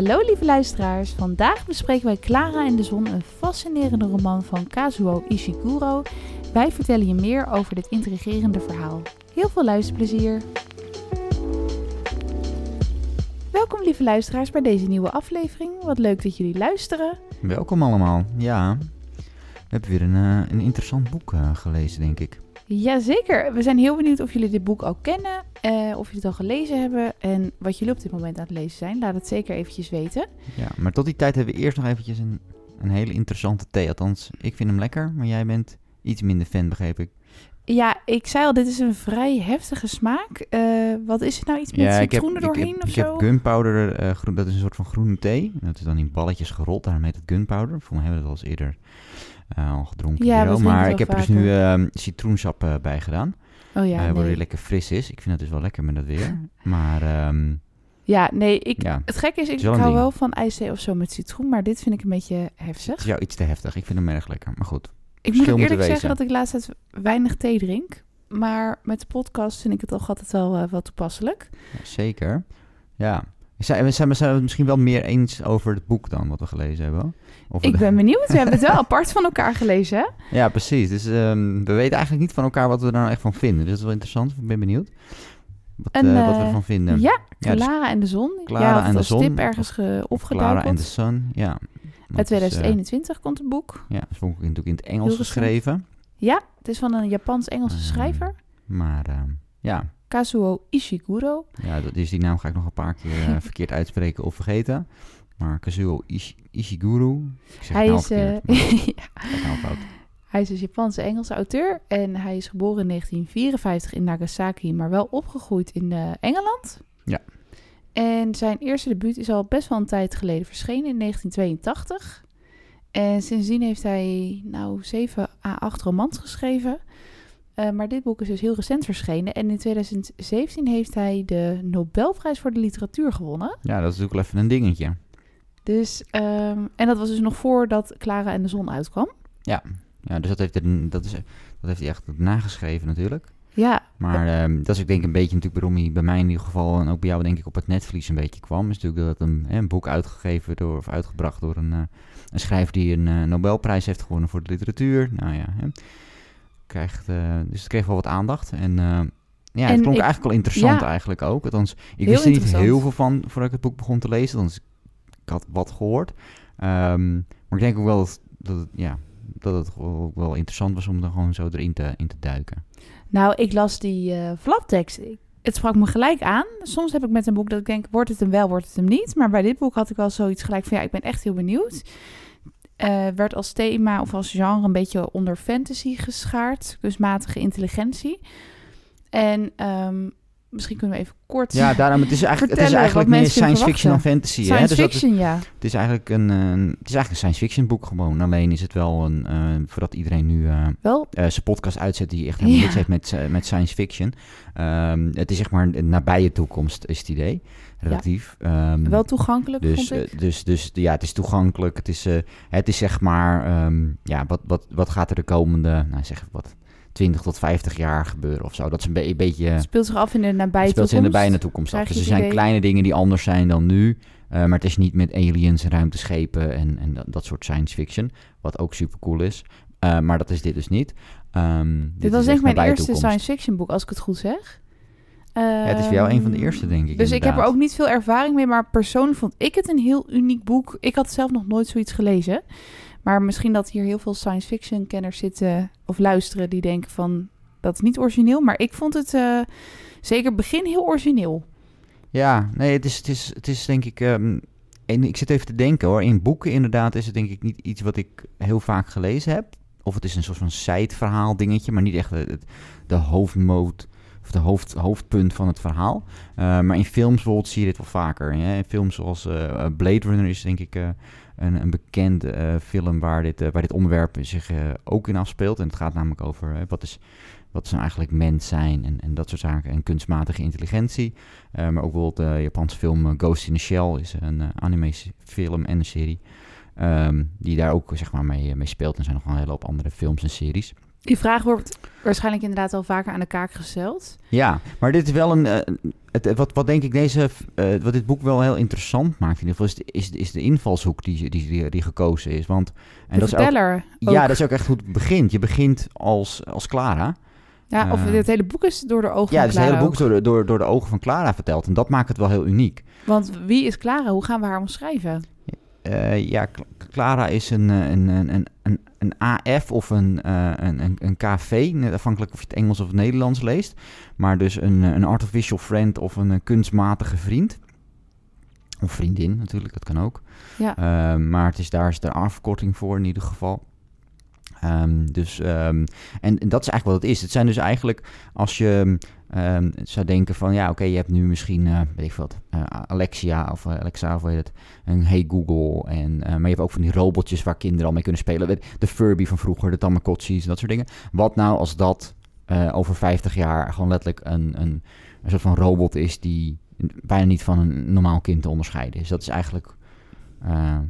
Hallo lieve luisteraars, vandaag bespreken wij Clara en de Zon, een fascinerende roman van Kazuo Ishiguro. Wij vertellen je meer over dit intrigerende verhaal. Heel veel luisterplezier! Welkom lieve luisteraars bij deze nieuwe aflevering. Wat leuk dat jullie luisteren. Welkom allemaal. Ja, we hebben weer een, eh, een interessant boek eh, gelezen, denk ik. Jazeker, we zijn heel benieuwd of jullie dit boek al kennen, eh, of jullie het al gelezen hebben en wat jullie op dit moment aan het lezen zijn. Laat het zeker eventjes weten. Ja, maar tot die tijd hebben we eerst nog eventjes een, een hele interessante thee. Althans, ik vind hem lekker, maar jij bent iets minder fan, begreep ik. Ja, ik zei al, dit is een vrij heftige smaak. Eh, wat is het nou? Iets met ja, ik heb, citroen er ik heb, doorheen of ik zo? heb gunpowder, eh, groen, dat is een soort van groene thee. Dat is dan in balletjes gerold, daarom heet het gunpowder. Voor mij hebben we dat al eens eerder al gedronken. Ja, maar ik heb er dus nu eh, citroensap bij gedaan. Oh ja, eh, waardoor nee. lekker fris is. Ik vind dat dus wel lekker met dat weer. Maar ehm, Ja, nee, ik, ja, het gekke is, ik is wel een hou wel van ijsthee of zo met citroen, maar dit vind ik een beetje het heftig. is jou iets te heftig. Ik vind hem erg lekker. Maar goed. Ik moet er eerlijk zeggen wezen. dat ik laatst tijd weinig thee drink. Maar met de podcast vind ik het toch altijd wel, eh, wel toepasselijk. Ja, zeker. Ja. Zijn we, zijn, we, zijn we het misschien wel meer eens over het boek dan, wat we gelezen hebben? Of Ik ben benieuwd. We hebben het wel apart van elkaar gelezen, hè? Ja, precies. Dus ehm, we weten eigenlijk niet van elkaar wat we er nou echt van vinden. Dus dat is wel interessant. Ik ben benieuwd wat, En, eh, wat we eh, ervan vinden. Ja, Ja, dus Clara en de Zon. Clara ja, en de als Zon, tip ergens ge- Clara opgeduikeld. and the Sun, ja. Uit Dat is, 2021 komt het boek. eh, ja, dat vond ik natuurlijk in het Engels geschreven. Ja, het is van een Japans-Engelse Eh, schrijver. Maar ehm, ja, Kazuo Ishiguro. ja dat is die naam ga ik nog een paar keer eh, verkeerd uitspreken of vergeten. Maar Kazuo Ishi- Ishiguro. Ik zeg Hij het nou is, verkeerd, ja, nou hij is dus Japanse Engelse auteur. En hij is geboren in 1954 in Nagasaki, maar wel opgegroeid in eh, Engeland. Ja. En zijn eerste debuut is al best wel een tijd geleden verschenen in 1982. En sindsdien heeft hij nou 7 à 8 romans geschreven. Eh, maar dit boek is dus heel recent verschenen. En in 2017 heeft hij de Nobelprijs voor de literatuur gewonnen. Ja, dat is natuurlijk wel even een dingetje. Dus, ehm, en dat was dus nog voordat Clara en de Zon uitkwam. Ja, dus dat heeft, er, dat, is, dat heeft hij echt nageschreven natuurlijk. Ja, Maar ehm, dat is ook denk ik een beetje natuurlijk waarom hij bij mij in ieder geval en ook bij jou denk ik op het netvlies een beetje kwam. Is natuurlijk dat een, een boek uitgegeven door, of uitgebracht door een, eh, een schrijver die een eh, Nobelprijs heeft gewonnen voor de literatuur. Nou ja, hè. Krijgt, eh, dus het kreeg wel wat aandacht. En eh, ja, het klonk ik- eigenlijk wel interessant ja. eigenlijk ook. Althans, ik wist er niet heel veel van voordat ik het boek begon te lezen. Althans, ik had wat gehoord. Ehm, maar ik denk ook wel dat, dat, het, ja, dat het ook wel interessant was om er gewoon zo erin te, in te duiken. nou, ik las die eh flaptekst. Het sprak me gelijk aan. Soms heb ik met een boek dat ik denk, wordt het hem wel, wordt het hem niet. Maar bij dit boek had ik wel zoiets gelijk van, ja, ik ben echt heel benieuwd. Eh, werd als thema of als genre een beetje onder fantasy geschaard. Kunstmatige intelligentie. En ehm, misschien kunnen we even kort... Ja, daarom, het is eigenlijk, het is eigenlijk meer science fiction dan fantasy. hè? Science Dus dat is- fiction, ja. het, is eigenlijk een, eh, het is eigenlijk een science fiction boek gewoon. Alleen is het wel een, eh, voordat iedereen nu eh, Wel, zijn podcast uitzet die echt helemaal Ja. niets heeft met, met science fiction. Ehm, het is zeg maar een nabije toekomst is het idee, relatief. Ehm, wel toegankelijk, dus, vond ik. dus, dus ja, het is toegankelijk. Het is, het is zeg maar, ehm, ja, wat, wat, wat gaat er de komende, nou zeg wat, 20 tot 50 jaar gebeuren of zo. Dat is een, be- een beetje, Het speelt zich af in de nabije het speelt zich in de toekomst. bijna toekomst af. Dus er zijn idee? kleine dingen die anders zijn dan nu. eh, maar het is niet met aliens, ruimteschepen en, en dat, dat soort science fiction. Wat ook super cool is. Eh, maar dat is dit dus niet. Ehm, Dit was echt mijn eerste toekomst. science fiction boek, als ik het goed zeg. Ja, het is voor jou een van de Ehm, eerste, denk ik. Dus ik heb er ook niet veel ervaring mee, maar persoonlijk vond ik het een heel uniek boek. Ik had zelf nog nooit zoiets gelezen. Maar misschien dat hier heel veel science fiction kenners zitten of luisteren die denken van dat is niet origineel. Maar ik vond het eh, zeker begin heel origineel. Ja, nee, het is, het is, het is denk ik... ehm, en ik zit even te denken hoor. In boeken inderdaad is het denk ik niet iets wat ik heel vaak gelezen heb. Of het is een soort van side-verhaal dingetje, maar niet echt het, de hoofdmoot of de hoofd, hoofdpunt van het verhaal. Eh, maar in films bijvoorbeeld zie je dit wel vaker. Hè? In films zoals eh, Blade Runner is denk ik een, een bekend eh, film waar dit, eh, waar dit onderwerp zich eh, ook in afspeelt. En het gaat namelijk over wat is... Wat is nou eigenlijk mens zijn en, en dat soort zaken. En kunstmatige intelligentie. Maar ook bijvoorbeeld de Japanse film Ghost in the Shell is een eh, anime film en een serie. ehm, die daar ook zeg maar mee, mee speelt. En er zijn nog wel een hele hoop andere films en series. Die vraag wordt waarschijnlijk inderdaad al vaker aan de kaak gesteld. Ja, maar dit is wel een. eh, het, wat, wat denk ik deze. eh, wat dit boek wel heel interessant maakt, in ieder geval, is de, is, is de invalshoek die, die, die, die gekozen is. Want. En de dat is ook, verteller ook. ja, dat is ook echt hoe het begint. Je begint als, als Clara. Ja, of eh, het hele boek is door de ogen Ja, van dus het hele Clara boek is door, de- door, door de ogen van Clara verteld. En dat maakt het wel heel uniek. Want wie is Clara? Hoe gaan we haar omschrijven? Eh, ja, Cl- Clara is een, eh, een, een, een, een, een AF of een, eh, een, een, een KV, afhankelijk of je het Engels of het Nederlands leest. Maar dus een, eh, een artificial friend of een, eh, kunstmatige vriend. Of vriendin natuurlijk, dat kan ook. Ja. Eh, maar het is, daar is de afkorting voor in ieder geval. Ehm, dus, ehm, en, en dat is eigenlijk wat het is. Het zijn dus eigenlijk, als je ehm, zou denken van, ja, oké, je hebt nu misschien, eh, weet ik wat, eh, Alexia of eh, Alexa, of heet het, een Hey Google. En, maar je hebt ook van die robotjes waar kinderen al mee kunnen spelen. De- De Furby van vroeger, de Tamagotchis en dat soort dingen. Wat nou als dat over 50 jaar gewoon letterlijk een, een, een soort van robot is die bijna niet van een normaal kind te onderscheiden is. Dat is eigenlijk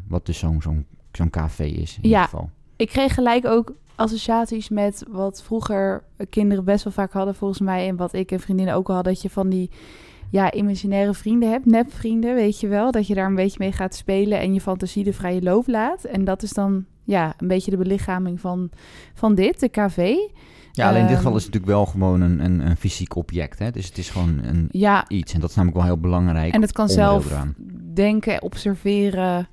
wat dus zo'n zo'n zo'n café is in Ja. ieder geval. Ik kreeg gelijk ook associaties met wat vroeger kinderen best wel vaak hadden volgens mij. En wat ik en vriendinnen ook al hadden. Dat je van die ja, imaginaire vrienden hebt. Nepvrienden, weet je wel. Dat je daar een beetje mee gaat spelen en je fantasie de vrije loop laat. En dat is dan ja, een beetje de belichaming van, van dit, de café. Ja, alleen in dit Ehm, geval is het natuurlijk wel gewoon een, een, een fysiek object. Hè? Dus het is gewoon een, Ja, iets. En dat is namelijk wel heel belangrijk. en het kan zelf eraan. denken, observeren.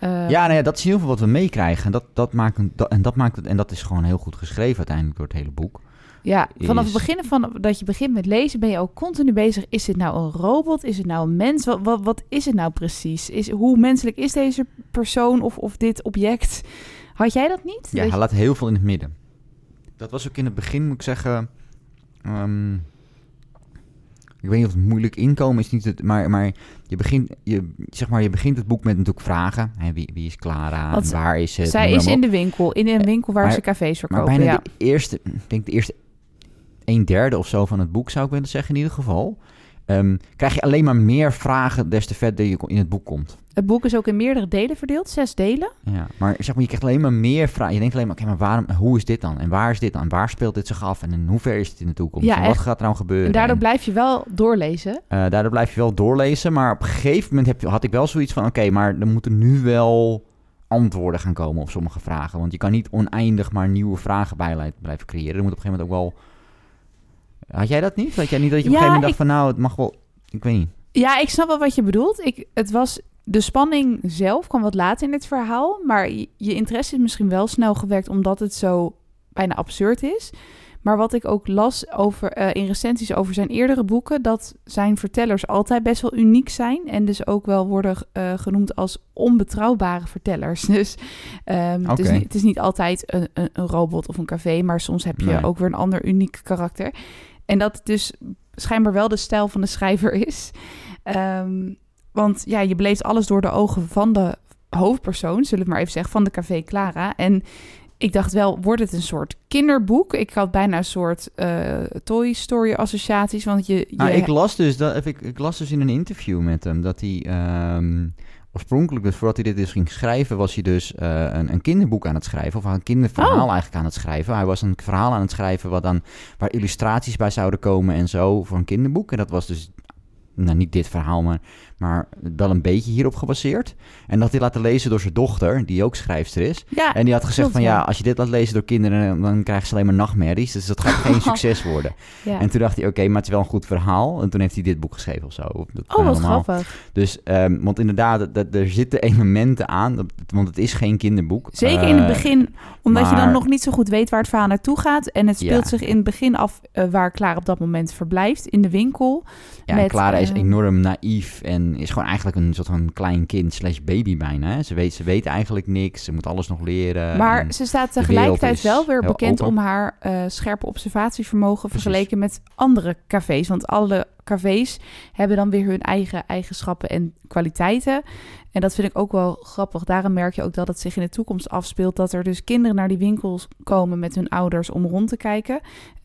Eh, Ja, nou ja, dat is in ieder geval wat we meekrijgen. En dat, dat, maakt, een- dat, en dat maakt het, en dat is gewoon heel goed geschreven uiteindelijk door het hele boek. Ja, vanaf is- het begin van dat je begint met lezen ben je ook continu bezig. Is dit nou een robot? Is het nou een mens? Wat, wat, wat is het nou precies? Is, hoe menselijk is deze persoon of, of dit object? Had jij dat niet? Ja, Dat hij laat heel veel in het midden. Dat was ook in het begin, moet ik zeggen. ehm, ik weet niet of het moeilijk inkomen is, niet het, maar, maar, je begint, je, zeg maar je begint het boek met natuurlijk vragen. Hè, wie, wie is Clara? Want waar is het? Zij is maar in de winkel, in een winkel waar Maar- ze cafés Maar verkopen. bijna Ja. de eerste, ik denk de eerste een derde of zo van het boek, zou ik willen zeggen in ieder geval. Ehm, krijg je alleen maar meer vragen des te verder je in het boek komt. Het boek is ook in meerdere delen verdeeld, zes delen. Ja, maar zeg maar, je krijgt alleen maar meer vragen. Je denkt alleen maar, oké, maar waarom, hoe is dit dan? En waar is dit dan? En waar speelt dit zich af? En in hoever is het in de toekomst? Ja, en wat gaat er nou gebeuren? En daardoor En, blijf je wel doorlezen. eh, daardoor blijf je wel doorlezen. Maar op een gegeven moment heb je, had ik wel zoiets van, oké, maar er moeten nu wel antwoorden gaan komen op sommige vragen. Want je kan niet oneindig maar nieuwe vragen bij blijven creëren. Er moet op een gegeven moment ook wel... Had jij dat niet? Had jij niet dat je op een Ja, gegeven moment dacht ik- van, nou, het mag wel... Ik weet niet. Ja, ik snap wel wat je bedoelt. Ik, het was, de spanning zelf kwam wat later in het verhaal. Maar je, je interesse is misschien wel snel gewekt omdat het zo bijna absurd is. Maar wat ik ook las over, eh, in recensies over zijn eerdere boeken... dat zijn vertellers altijd best wel uniek zijn... en dus ook wel worden eh, genoemd als onbetrouwbare vertellers. Dus ehm, het, is niet, het is niet altijd een, een, een robot of een café... maar soms heb je Nee. ook weer een ander uniek karakter. En dat dus schijnbaar wel de stijl van de schrijver is... Ehm, want ja, je beleeft alles door de ogen van de hoofdpersoon, zullen we maar even zeggen, van de Café Clara. En ik dacht wel, wordt het een soort kinderboek? Ik had bijna een soort eh, Toy Story associaties, want je... je Nou, ik las dus dat ik, ik las dus in een interview met hem dat hij ehm, oorspronkelijk, dus voordat hij dit dus ging schrijven, was hij dus eh, een, een kinderboek aan het schrijven, of een kinderverhaal Oh. eigenlijk aan het schrijven. Hij was een verhaal aan het schrijven wat dan, waar illustraties bij zouden komen en zo voor een kinderboek. En dat was dus, nou niet dit verhaal, maar, maar wel een beetje hierop gebaseerd. En dat hij laten lezen door zijn dochter, die ook schrijfster is. ja, En die had gezegd van ja, ja. als je dit laat lezen door kinderen, dan krijgen ze alleen maar nachtmerries. Dus dat gaat geen succes worden. ja. En toen dacht hij, oké, maar het is wel een goed verhaal. En toen heeft hij dit boek geschreven of zo. Dat Oh, wat grappig. Dus, ehm, want inderdaad, dat, er zitten elementen aan. Dat, want het is geen kinderboek. Zeker in het Eh, begin, omdat je dan nog niet zo goed weet waar het verhaal naartoe gaat. En het speelt Ja. zich in het begin af eh, waar Clara op dat moment verblijft, in de winkel. Ja, en met, Clara is eh, enorm naïef en is gewoon eigenlijk een soort van klein kind slash baby bijna. Hè? Ze, weet, ze weet eigenlijk niks, ze moet alles nog leren. Maar ze staat tegelijkertijd wel weer bekend open. om haar eh, scherpe observatievermogen Precies. vergeleken met andere cafés. Want alle cafés hebben dan weer hun eigen eigenschappen en kwaliteiten. En dat vind ik ook wel grappig. Daarom merk je ook dat het zich in de toekomst afspeelt. Dat er dus kinderen naar die winkels komen met hun ouders om rond te kijken.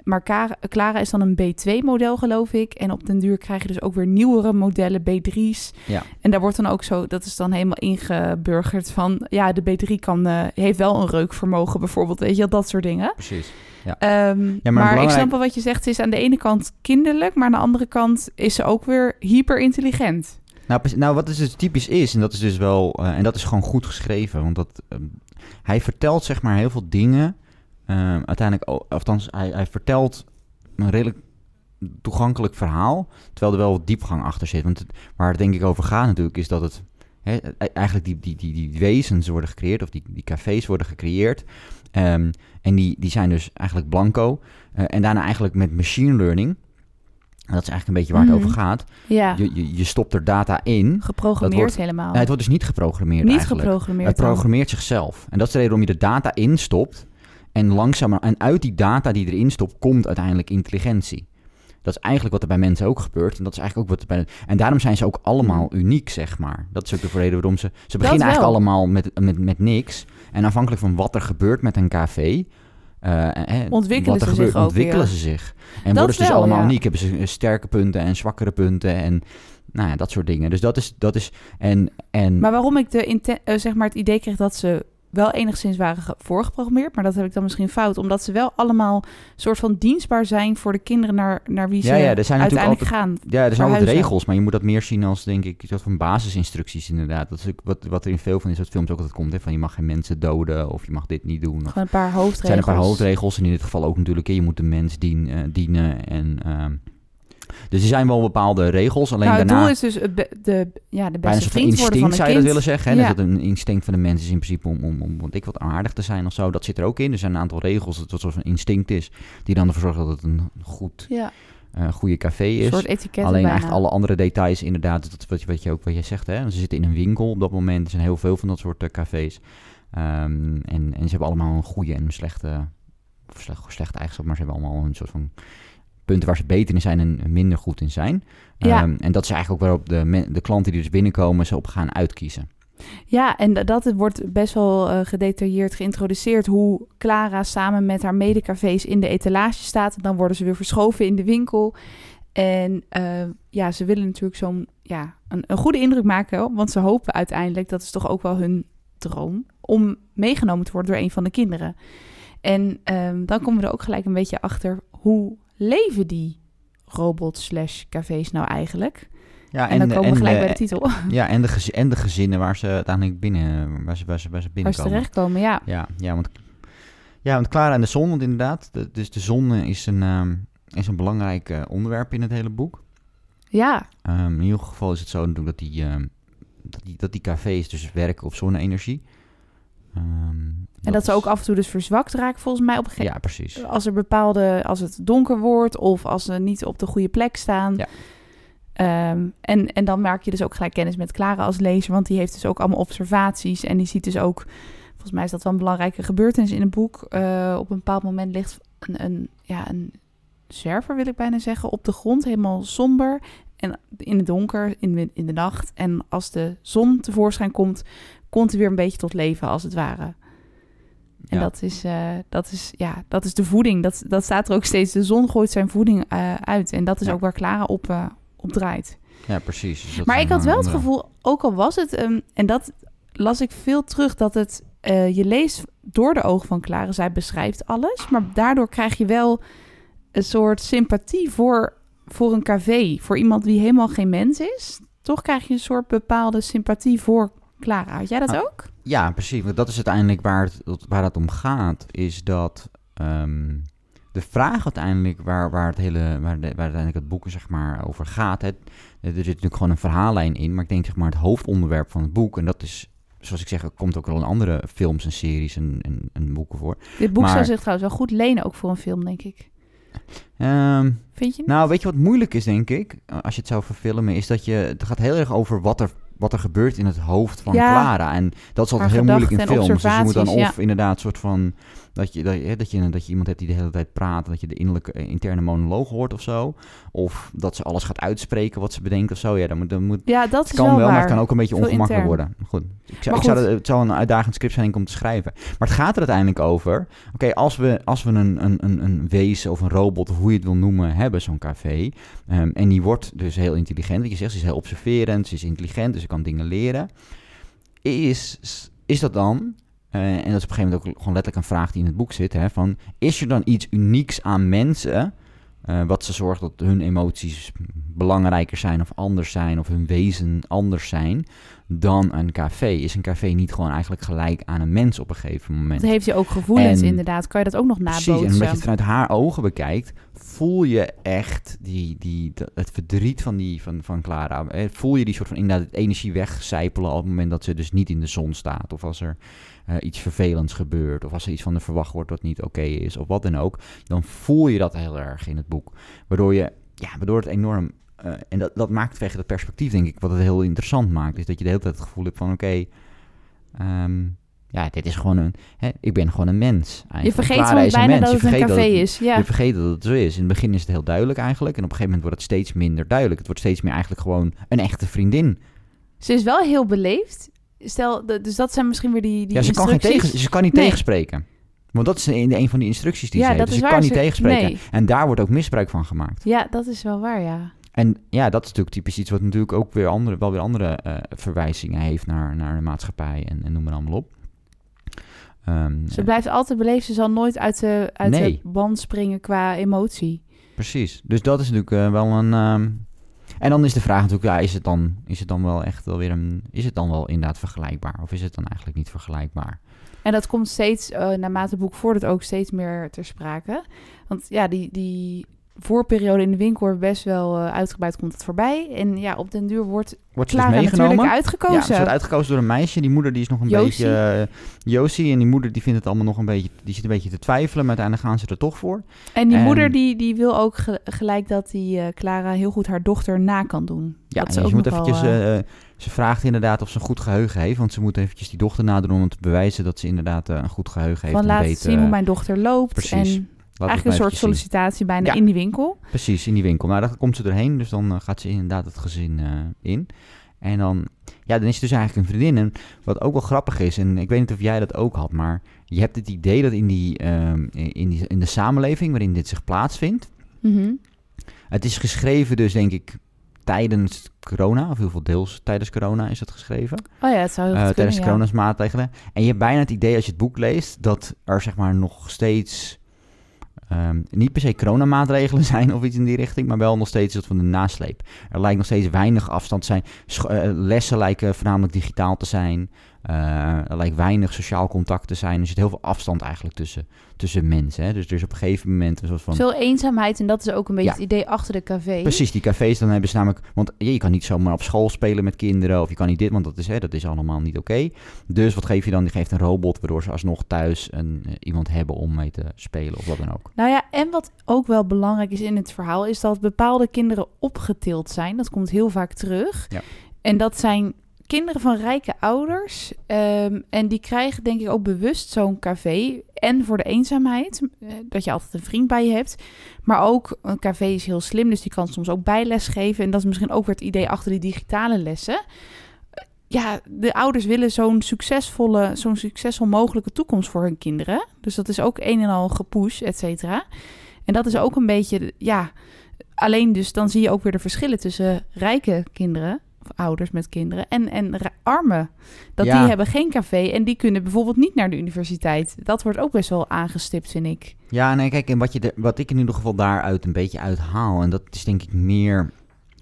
Maar Clara, is dan een B2-model, geloof ik. En op den duur krijg je dus ook weer nieuwere modellen, B3's. Ja. En daar wordt dan ook zo, dat is dan helemaal ingeburgerd van... ja, de B3 kan, eh, heeft wel een reukvermogen bijvoorbeeld, weet je dat soort dingen. Precies. Ehm, maar ik belangrijk- snap wel wat je zegt. Het is aan de ene kant kinderlijk, maar aan de andere kant is ze ook weer hyper intelligent. Nou, nou, wat dus typisch is, en dat is dus wel, eh, en dat is gewoon goed geschreven, want dat, ehm, hij vertelt zeg maar heel veel dingen, ehm, uiteindelijk, o- althans, hij, hij vertelt een redelijk toegankelijk verhaal, terwijl er wel wat diepgang achter zit. Want het- waar het denk ik over gaat natuurlijk, is dat het, e- eigenlijk die, die, die, die wezens worden gecreëerd, of die, die cafés worden gecreëerd, ehm, en die, die zijn dus eigenlijk blanco, eh, en daarna eigenlijk met machine learning, dat is eigenlijk een beetje waar het Mhm. over gaat, Ja, je, je, je stopt er data in. geprogrammeerd wordt- helemaal. Nee, het wordt dus niet geprogrammeerd Niet eigenlijk. geprogrammeerd Het dan. programmeert zichzelf. En dat is de reden waarom je de data instopt. En langzamer, en uit die data die erin stopt, komt uiteindelijk intelligentie. Dat is eigenlijk wat er bij mensen ook gebeurt. En dat is eigenlijk ook wat er bij. En daarom zijn ze ook allemaal uniek, zeg maar. Dat is ook de reden waarom ze. Ze beginnen eigenlijk allemaal met, met, met niks. En afhankelijk van wat er gebeurt met een café. eh, eh, Ontwikkelen ze zich ook ontwikkelen ze zich. En worden ze dus wel, allemaal ja. uniek. Hebben ze sterke punten en zwakkere punten. En nou ja, dat soort dingen. Dus dat is. Dat is en, en Maar waarom ik de eh, zeg maar het idee kreeg dat ze wel enigszins waren ge- voorgeprogrammeerd, maar dat heb ik dan misschien fout, omdat ze wel allemaal soort van dienstbaar zijn voor de kinderen naar, naar wie ze Ja, ja, er zijn uiteindelijk gaan. Ja, er zijn wat verhuizen. regels, maar je moet dat meer zien als, denk ik, een soort van basisinstructies inderdaad. Dat is ook wat, wat er in veel van dit soort films ook altijd komt, hè, van je mag geen mensen doden of je mag dit niet doen. Of, Gewoon een paar er hoofdregels. zijn een paar hoofdregels en in dit geval ook natuurlijk, je moet de mens dien, eh, dienen en... ehm, dus er zijn wel bepaalde regels, alleen Nou, het daarna... doel is dus de, ja, de een beste vriend worden van instinct een zou je dat willen zeggen. Hè? Ja. Dat een instinct van de mens is in principe om, om, om want ik wat aardig te zijn of zo. Dat zit er ook in. Er zijn een aantal regels, dat het een soort van instinct is. Die dan ervoor zorgen dat het een goed, Ja, eh goede café een is. soort etiket Alleen bijna. eigenlijk alle andere details inderdaad, dat, wat, je- wat je ook wat je zegt, hè. Ze zitten in een winkel op dat moment. Er zijn heel veel van dat soort eh, cafés. Ehm, en, en ze hebben allemaal een goede en een slechte, of slecht, slechte eigenschap, maar ze hebben allemaal een soort van punten waar ze beter in zijn en minder goed in zijn. Ja. Ehm, en dat is eigenlijk ook waarop de, de klanten die dus binnenkomen ze op gaan uitkiezen. Ja, en dat wordt best wel eh, gedetailleerd geïntroduceerd hoe Clara samen met haar medecafés in de etalage staat. En dan worden ze weer verschoven in de winkel. En eh, ja, ze willen natuurlijk zo'n ja, een, een goede indruk maken, want ze hopen uiteindelijk, dat is toch ook wel hun droom, om meegenomen te worden door een van de kinderen. En ehm, dan komen we er ook gelijk een beetje achter, hoe leven die robots slash cafés nou eigenlijk? Ja, En, dan komen we gelijk de- bij de titel, Ja, en de, en de gezinnen waar ze uiteindelijk binnen, waar ze, waar ze, waar ze waar ze binnenkomen. terechtkomen. Ja, Ja, ja, want, ja, want Clara en de zon, want inderdaad, de- dus de zon is een, ehm, is een belangrijk eh, onderwerp in het hele boek. ja, Ehm, in ieder geval is het zo natuurlijk dat die, ehm, dat die, dat die cafés dus werken op zonne-energie. En dat ze ook af en toe dus verzwakt raken, volgens mij op een gegeven Ja, precies. Als er bepaalde, als het donker wordt of als ze niet op de goede plek staan. Ja. Ehm, en, en dan maak je dus ook gelijk kennis met Clara als lezer, want die heeft dus ook allemaal observaties. En die ziet dus ook, volgens mij is dat wel een belangrijke gebeurtenis in het boek. Eh, op een bepaald moment ligt een, een, ja, een zwerver, wil ik bijna zeggen, op de grond, helemaal somber. En in het donker, in de, in de nacht. En als de zon tevoorschijn komt, komt hij weer een beetje tot leven, als het ware. En Ja. dat, is, eh, dat, is, ja, dat is de voeding. Dat, dat staat er ook steeds. De zon gooit zijn voeding eh, uit. En dat is Ja. ook waar Clara op, eh, op draait. Ja, precies. Dus maar ik had wel het gevoel, ook al was het... ehm, en dat las ik veel terug, dat het... je leest door de ogen van Clara. Zij beschrijft alles. Maar daardoor krijg je wel een soort sympathie voor, voor een café. Voor iemand die helemaal geen mens is. Toch krijg je een soort bepaalde sympathie voor Clara. Had jij dat Ah, ook? Ja, precies. Want dat is uiteindelijk waar het, waar het om gaat. Is dat ehm, de vraag uiteindelijk waar, waar, het hele, waar, de, waar uiteindelijk het boek zeg maar, over gaat. Hè, er zit natuurlijk gewoon een verhaallijn in. Maar ik denk zeg maar het hoofdonderwerp van het boek. En dat is, zoals ik zeg, er komt ook wel in andere films en series en, en, en boeken voor. Dit boek zou zich trouwens wel goed lenen, ook voor een film, denk ik. Ehm, Vind je niet? nou, weet je wat moeilijk is, denk ik, als je het zou verfilmen, is dat je, het gaat heel erg over wat er wat er gebeurt in het hoofd van Ja. Clara. En dat is altijd heel moeilijk in films. Dus je moet dan of inderdaad soort van... Dat je, dat, je, dat, je, dat je iemand hebt die de hele tijd praat... dat je de innerlijke, eh, interne monoloog hoort of zo. Of dat ze alles gaat uitspreken wat ze bedenkt of zo. Ja, dan moet, dan moet, Ja, dat kan wel maar het kan ook een beetje Veel ongemakkelijk intern. worden. Goed. Ik zou, ik zou het zou een uitdagend script zijn om te schrijven. Maar het gaat er uiteindelijk over... Oké, als we, als we een, een, een, een wezen of een robot... of hoe je het wil noemen, hebben, zo'n café... ehm, en die wordt dus heel intelligent. Wat je zegt, ze is heel observerend, ze is intelligent... dus ze kan dingen leren. Is, is dat dan... eh, en dat is op een gegeven moment ook gewoon letterlijk een vraag die in het boek zit... Hè, van, is er dan iets unieks aan mensen... eh, wat ze zorgt dat hun emoties belangrijker zijn of anders zijn... of hun wezen anders zijn dan een café? Is een café niet gewoon eigenlijk gelijk aan een mens op een gegeven moment? Dat heeft je ook gevoelens, En- inderdaad. Kan je dat ook nog Precies, nabootsen? en omdat je het vanuit haar ogen bekijkt, voel je echt die, die, het verdriet van, die, van, van Clara. Eh, Voel je die soort van inderdaad energie wegcijpelen op het moment dat ze dus niet in de zon staat. Of als er eh, iets vervelends gebeurt. Of als er iets van de verwacht wordt wat niet oké is. Of wat dan ook. Dan voel je dat heel erg in het boek. Waardoor je, ja, waardoor het enorm... eh, en dat, dat maakt tegen dat perspectief, denk ik, wat het heel interessant maakt. Is dat je de hele tijd het gevoel hebt van, oké... ehm, ja, dit is gewoon een... Hè, ik ben gewoon een mens. je eigenlijk. vergeet soms is een bijna mens. dat Je het een vergeet café het- is. Ja. je vergeet dat het zo is. In het begin is het heel duidelijk eigenlijk. En op een gegeven moment wordt het steeds minder duidelijk. Het wordt steeds meer eigenlijk gewoon een echte vriendin. Ze is wel heel beleefd. Stel, dus dat zijn misschien weer die, die ja, ze kan, geen tegen, ze kan niet Nee. tegenspreken. Want dat is een, een van die instructies die Ja, ze heeft. Dus waar. kan niet Ze- tegenspreken. nee. En daar wordt ook misbruik van gemaakt. Ja, dat is wel waar, ja. En ja, dat is natuurlijk typisch iets wat natuurlijk ook weer andere, wel weer andere eh, verwijzingen heeft naar, naar de maatschappij en, en noem maar allemaal op. Ehm, Ze blijft altijd beleefd. Ze zal nooit uit de, uit Nee. de band springen qua emotie. Precies. Dus dat is natuurlijk eh, wel een. ehm, En dan is de vraag natuurlijk, ja, is het dan, is het dan wel echt wel weer een. Is het dan wel inderdaad vergelijkbaar? Of is het dan eigenlijk niet vergelijkbaar? En dat komt steeds, eh naarmate het boek vordert, ook steeds meer ter sprake. Want ja, die, die voorperiode in de winkel best wel eh, uitgebreid komt het voorbij. En ja, op den duur wordt Wordt ze dus Clara meegenomen? natuurlijk Ja, uitgekozen. ze wordt uitgekozen door een meisje. Die moeder die is nog een Josie. beetje... eh, Josie. En die moeder die vindt het allemaal nog een beetje... Die zit een beetje te twijfelen. Maar uiteindelijk gaan ze er toch voor. En die En- moeder die, die wil ook ge- gelijk dat die eh, Clara heel goed haar dochter na kan doen. Ja, dat en is je ook moet eventjes... ze vraagt inderdaad of ze een goed geheugen heeft. Want ze moet eventjes die dochter nadoen om te bewijzen dat ze inderdaad een goed geheugen heeft. van laat weet, zien hoe mijn dochter loopt. precies. En eigenlijk maar een soort sollicitatie bijna Ja. in die winkel. Precies, in die winkel. Nou, daar komt ze erheen, dus dan eh, gaat ze inderdaad het gezin eh, in. En dan, ja, dan is het dus eigenlijk een vriendin. En wat ook wel grappig is, en ik weet niet of jij dat ook had, maar je hebt het idee dat in, die, ehm, in, die, in de samenleving waarin dit zich plaatsvindt, Mhm. het is geschreven dus denk ik tijdens corona, of heel veel deels tijdens corona is het geschreven. Oh ja, het zou heel goed tijdens kunnen, ja. coronamaatregelen. En je hebt bijna het idee als je het boek leest dat er zeg maar nog steeds ehm, niet per se coronamaatregelen zijn of iets in die richting, maar wel nog steeds dat van de nasleep. Er lijkt nog steeds weinig afstand te zijn. Eh, lessen lijken voornamelijk digitaal te zijn. Eh, er lijkt weinig sociaal contact te zijn. Er zit heel veel afstand eigenlijk tussen, tussen mensen. Hè? Dus er is op een gegeven moment een soort van... Veel eenzaamheid en dat is ook een beetje Ja. het idee achter de café. Precies, die cafés, dan hebben ze namelijk... Want je, je kan niet zomaar op school spelen met kinderen... of je kan niet dit, want dat is, hè, dat is allemaal niet oké. Dus wat geef je dan? Je geeft een robot... waardoor ze alsnog thuis een, eh, iemand hebben om mee te spelen of wat dan ook. Nou ja, en wat ook wel belangrijk is in het verhaal, is dat bepaalde kinderen opgetild zijn. Dat komt heel vaak terug. Ja. En dat zijn kinderen van rijke ouders. ehm, en die krijgen denk ik ook bewust zo'n café. En voor de eenzaamheid, eh, dat je altijd een vriend bij je hebt. Maar ook, een café is heel slim, dus die kan soms ook bijles geven. En dat is misschien ook weer het idee achter die digitale lessen. Ja, de ouders willen zo'n succesvolle, zo'n succesvol mogelijke toekomst voor hun kinderen. Dus dat is ook een en al gepush, et cetera. En dat is ook een beetje, ja, alleen dus dan zie je ook weer de verschillen tussen rijke kinderen, ouders met kinderen, en, en armen. Dat Ja. die hebben geen café en die kunnen bijvoorbeeld niet naar de universiteit. Dat wordt ook best wel aangestipt, vind ik. Ja, nee, kijk, en wat, je wat ik in ieder geval daaruit een beetje uithaal... en dat is denk ik meer...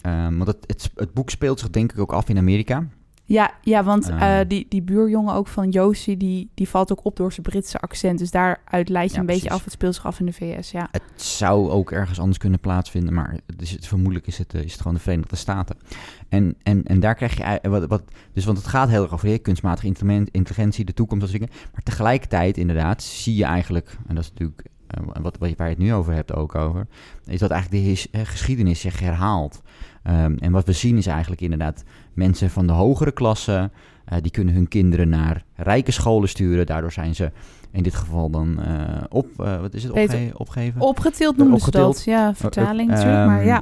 ehm, want het, het, het boek speelt zich denk ik ook af in Amerika. Ja, ja want Ah. eh, die, die buurjongen ook van Josie, die, die valt ook op door zijn Britse accent. Dus daaruit leid je Ja, een beetje af. Het speelt zich af in de VS, ja. Het zou ook ergens anders kunnen plaatsvinden, maar het is het, vermoedelijk is het, eh, is het gewoon de Verenigde Staten. En, en, en daar krijg je ei- wat, wat, dus want het gaat heel erg over kunstmatige intelligen- intelligentie, de toekomst, dat soort dingen. Maar tegelijkertijd, inderdaad, zie je eigenlijk, en dat is natuurlijk wat, wat, waar je het nu over hebt ook over, is dat eigenlijk de his- eh, geschiedenis zich herhaalt. Ehm, en wat we zien is eigenlijk inderdaad mensen van de hogere klasse, eh, die kunnen hun kinderen naar rijke scholen sturen. Daardoor zijn ze in dit geval dan eh, op, eh, wat is het, opge- opgeven? Opgetild noemen ze dat. Ja, vertaling Eh, natuurlijk. Maar ehm, ja,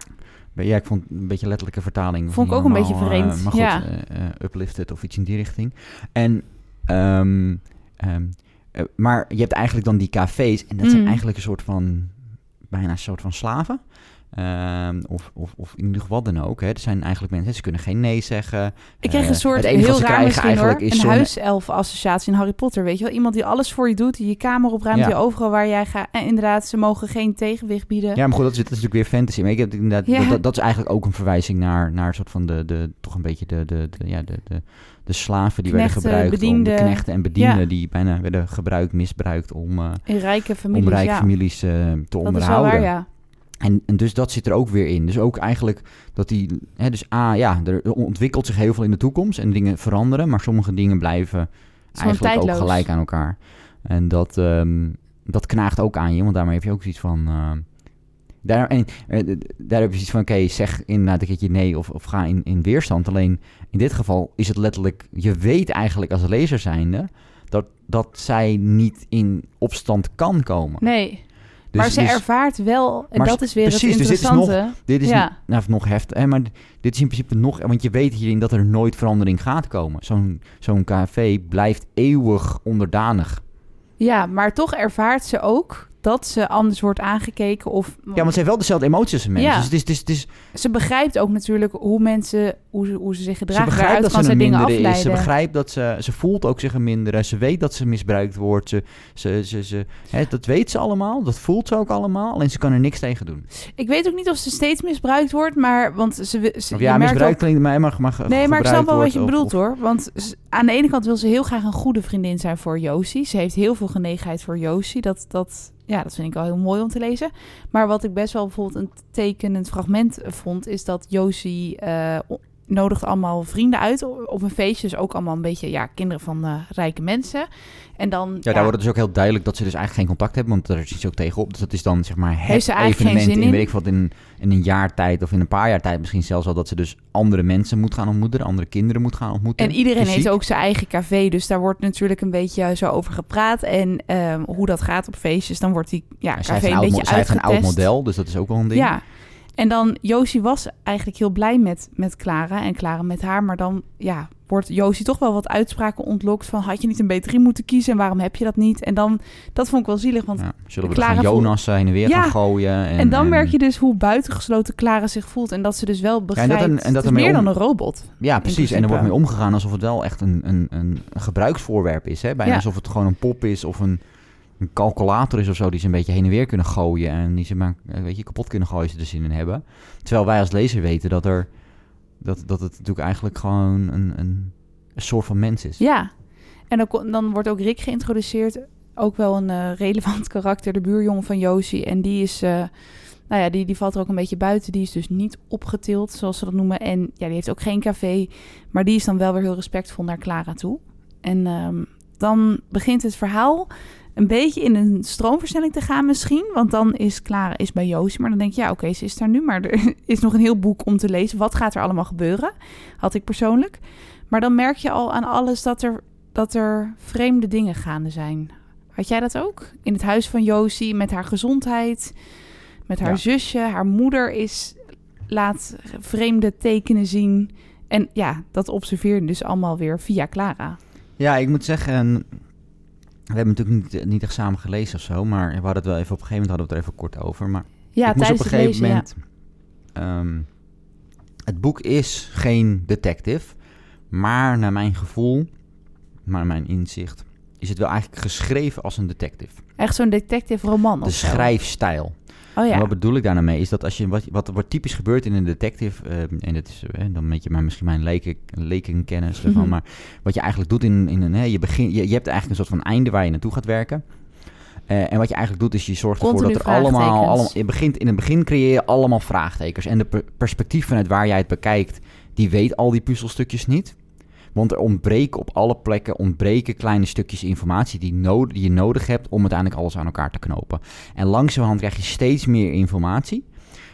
Ja, ik vond een beetje letterlijke vertaling. Vond ik ook een beetje vreemd, maar goed, ja. uplifted of iets in die richting. En, ehm, ehm, eh, maar je hebt eigenlijk dan die cafés. En dat zijn Mm. eigenlijk een soort van, bijna een soort van slaven. Ehm, of, of, of in ieder geval dan ook. Hè. Er zijn eigenlijk mensen, ze kunnen geen nee zeggen. ik kreeg Eh, een soort wat heel raar misschien hoor. Een huiself-associatie in Harry Potter, weet je wel. Iemand die alles voor je doet, die je kamer opruimt, Ja. die overal waar jij gaat. En inderdaad, ze mogen geen tegenwicht bieden. Ja, maar goed, dat is, dat is natuurlijk weer fantasy. Maar ik heb inderdaad, Ja. dat, dat, dat is eigenlijk ook een verwijzing naar, naar een soort van de, de toch een beetje de, de, de, ja, de, de, de slaven die Knechten, werden gebruikt. Om, de knechten en bedienden Ja. die bijna werden gebruikt, misbruikt om, eh, In rijke om families, rijke families eh, te dat is wel onderhouden. waar, ja. En, en dus dat zit er ook weer in. Dus ook eigenlijk dat die, hè, dus A, ja, er ontwikkelt zich heel veel in de toekomst en dingen veranderen, maar sommige dingen blijven eigenlijk ook gelijk aan elkaar. En dat, ehm, dat knaagt ook aan je, want daarmee heb je ook zoiets van. ehm, daar, en, eh, daar heb je zoiets van: oké, zeg inderdaad een keertje nee of, of ga in, in weerstand. Alleen in dit geval is het letterlijk, je weet eigenlijk als lezer zijnde dat, dat zij niet in opstand kan komen. Nee, Dus- maar ze dus- ervaart wel, en dat is weer precies, het dus dit is interessante. Dit is Ja. nou, nog heftig, hè, maar dit is in principe nog... Want je weet hierin dat er nooit verandering gaat komen. Zo'n zo'n café blijft eeuwig onderdanig. Ja, maar toch ervaart ze ook dat ze anders wordt aangekeken. Of Ja, want ze heeft wel dezelfde emoties als mensen. Ja. Dus het is, het is, het is, ze begrijpt ook natuurlijk hoe mensen, hoe ze, hoe ze zich ze gedragen. begrijpt Daaruit dat ze ze een mindere is. Ze begrijpt dat ze... Ze voelt ook zich een mindere. Ze weet dat ze misbruikt wordt. Ze, ze, ze, ze, hè, dat weet ze allemaal. Dat voelt ze ook allemaal. Alleen ze kan er niks tegen doen. Ik weet ook niet of ze steeds misbruikt wordt, maar want ze, ze ja, merkt misbruikt ook- klinkt mij maar, maar Nee, maar ik snap wel wat je bedoelt hoor. Want aan de ene kant wil ze heel graag een goede vriendin zijn voor Josie. Ze heeft heel veel genegenheid voor Josie. Dat, dat, ja, dat vind ik wel heel mooi om te lezen. Maar wat ik best wel bijvoorbeeld een tekenend fragment vond, is dat Josie eh, nodigt allemaal vrienden uit op een feestje. Dus ook allemaal een beetje ja, kinderen van eh, rijke mensen. En dan Ja, daar wordt dus ook heel duidelijk dat ze dus eigenlijk geen contact hebben, want daar ziet ze ook tegenop. Dus dat is dan zeg maar het ze eigenlijk geen evenement zin in, in? weet ik wat, in, in een jaar tijd of in een paar jaar tijd misschien zelfs al dat ze dus andere mensen moet gaan ontmoeten, andere kinderen moet gaan ontmoeten. En iedereen Fysiek. heeft ook zijn eigen café, dus daar wordt natuurlijk een beetje zo over gepraat. En ehm, hoe dat gaat op feestjes, dan wordt die ja, café een beetje mo- zij heeft een oud uitgetest. model, dus dat is ook wel een ding. Ja. En dan, Josie was eigenlijk heel blij met, met Clara en Clara met haar. Maar dan ja, wordt Josie toch wel wat uitspraken ontlokt van... had je niet een B3 moeten kiezen en waarom heb je dat niet? En dan, dat vond ik wel zielig, want... Ja, zullen we Clara Jonas heen en weer Ja. gaan gooien. En, En, dan merk je dus hoe buitengesloten Clara zich voelt. En dat ze dus wel en begrijpt, dat- en dat ermee meer om- dan een robot. Ja, precies. En er wordt mee omgegaan alsof het wel echt een, een, een, gebruiksvoorwerp is. Hè? Bijna Ja. alsof het gewoon een pop is of een, een calculator is of zo... die ze een beetje heen en weer kunnen gooien... en die ze maar eh, weet je, kapot kunnen gooien ze er zin in hebben. Terwijl wij als lezer weten dat, er, dat, dat het natuurlijk eigenlijk gewoon een, een, een soort van mens is. Ja. En dan, dan wordt ook Rick geïntroduceerd. Ook wel een eh, relevant karakter, de buurjongen van Josie. En die is... eh, nou ja, die, die valt er ook een beetje buiten. Die is dus niet opgetild, zoals ze dat noemen. En ja, die heeft ook geen café. Maar die is dan wel weer heel respectvol naar Clara toe. En ehm, dan begint het verhaal een beetje in een stroomversnelling te gaan misschien. Want dan is Clara is bij Josie. Maar dan denk je, ja oké, ze is daar nu. Maar er is nog een heel boek om te lezen. Wat gaat er allemaal gebeuren? Had ik persoonlijk. Maar dan merk je al aan alles dat er, dat er vreemde dingen gaande zijn. Had jij dat ook? In het huis van Josie, met haar gezondheid, met haar Ja. zusje. Haar moeder is, laat vreemde tekenen zien. En ja, dat observeer je dus allemaal weer via Clara. Ja, ik moet zeggen, en we hebben natuurlijk niet, niet echt samen gelezen of zo, maar we hadden het wel even op een gegeven moment hadden we het er even kort over. Maar Ja, ik moest op een gegeven lezen, moment. ehm, het boek is geen detective, maar naar mijn gevoel, naar mijn inzicht, is het wel eigenlijk geschreven als een detective. Echt zo'n detective roman De schrijfstijl. Oh En ja. wat bedoel ik daar nou mee? Is dat als je wat, wat, wat typisch gebeurt in een detective, ehm, en dat is eh, dan met je maar misschien mijn leken, lekenkennis ervan, Mhm. maar wat je eigenlijk doet in, in een, hè, je, begin, je, je hebt eigenlijk een soort van einde waar je naartoe gaat werken. Eh, en wat je eigenlijk doet is je zorgt ervoor Continu dat er allemaal, allemaal je begint, in het begin creëer je allemaal vraagtekens. En de per- perspectief vanuit waar jij het bekijkt, die weet al die puzzelstukjes niet. Want er ontbreken op alle plekken ontbreken kleine stukjes informatie die, nodig, die je nodig hebt om uiteindelijk alles aan elkaar te knopen. En langzamerhand krijg je steeds meer informatie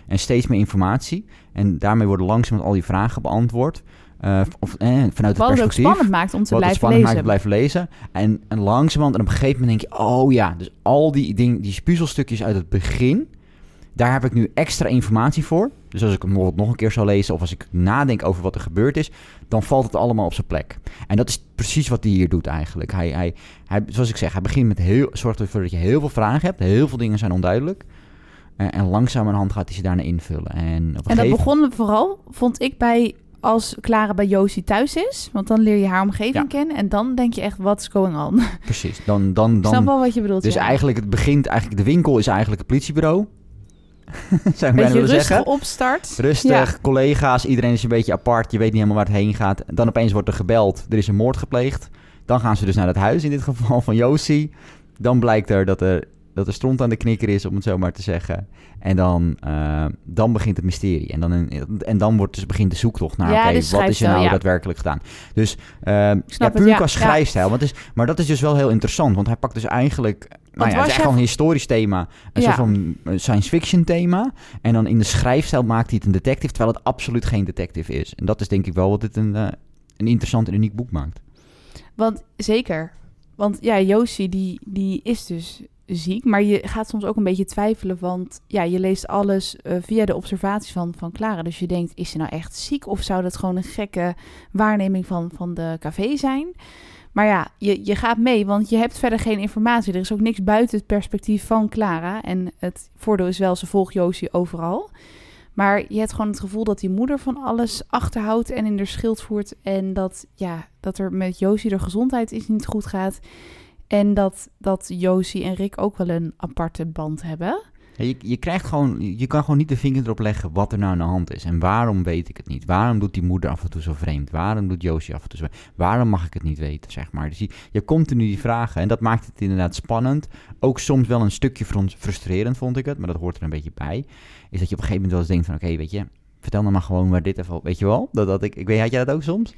en steeds meer informatie. En daarmee worden langzamerhand al die vragen beantwoord. Uh, of, eh, vanuit het Wat het ook perspectief. spannend maakt om te wat het blijven spannend lezen. maakt te blijven lezen. En, en langzamerhand, en op een gegeven moment denk je... oh ja, dus al die, ding, die puzzelstukjes uit het begin... daar heb ik nu extra informatie voor. Dus als ik hem bijvoorbeeld nog een keer zou lezen... of als ik nadenk over wat er gebeurd is... dan valt het allemaal op zijn plek. En dat is precies wat hij hier doet eigenlijk. Hij, hij, hij, zoals ik zeg, hij begint met heel... zorgt ervoor dat je heel veel vragen hebt. Heel veel dingen zijn onduidelijk. En, en langzamerhand gaat hij ze daarna invullen. En, En dat begon vooral, vond ik, bij als Clara bij Josie thuis is. Want dan leer je haar omgeving Ja. kennen. En dan denk je echt, what's going on? Precies, dan... dan, Ik snap dan wel wat je bedoelt. dus ja. eigenlijk, het begint eigenlijk... de winkel is eigenlijk het politiebureau. Zou ik bijna Beetje willen rustig zeggen. opstart. Rustig, collega's, iedereen is een beetje apart. Je weet niet helemaal waar het heen gaat. Dan opeens wordt er gebeld, er is een moord gepleegd. Dan gaan ze dus naar het huis, in dit geval van Josie. Dan blijkt er dat er, dat er stront aan de knikker is, om het zo maar te zeggen. En dan, eh, dan begint het mysterie. En dan, en dan wordt dus begint de zoektocht naar, Ja, oké, de wat is er nou ja. daadwerkelijk gedaan? Dus eh, ja, puur qua schrijfstijl. Want is, maar dat is dus wel heel interessant, want hij pakt dus eigenlijk... Nou ja, het is echt wel een historisch thema, een soort van eh, science fiction thema. En dan in de schrijfstijl maakt hij het een detective, terwijl het absoluut geen detective is. En dat is denk ik wel wat dit een, een interessant en uniek boek maakt. Want zeker. Want ja, Josie die, die is dus ziek. Maar je gaat soms ook een beetje twijfelen. Want ja, je leest alles eh, via de observaties van, van Clara. Dus je denkt, is ze nou echt ziek? Of zou dat gewoon een gekke waarneming van, van de café zijn? Maar ja, je, je gaat mee, want je hebt verder geen informatie. Er is ook niks buiten het perspectief van Clara. En het voordeel is wel, ze volgt Josie overal. Maar je hebt gewoon het gevoel dat die moeder van alles achterhoudt en in de schild voert. En dat, ja, dat er met Josie de gezondheid is niet goed gaat. En dat, dat Josie en Rick ook wel een aparte band hebben. Je, je, krijgt gewoon, je kan gewoon niet de vinger erop leggen wat er nou aan de hand is. En waarom weet ik het niet? Waarom doet die moeder af en toe zo vreemd? Waarom doet Josie af en toe zo vreemd? Waarom mag ik het niet weten, zeg maar? Dus je, je continu die vragen. En dat maakt het inderdaad spannend. Ook soms wel een stukje frus- frustrerend, vond ik het. Maar dat hoort er een beetje bij. Is dat je op een gegeven moment wel eens denkt van... Oké, weet je, vertel nou maar gewoon waar dit even... Weet je wel? Dat, dat ik, ik weet, had jij dat ook soms?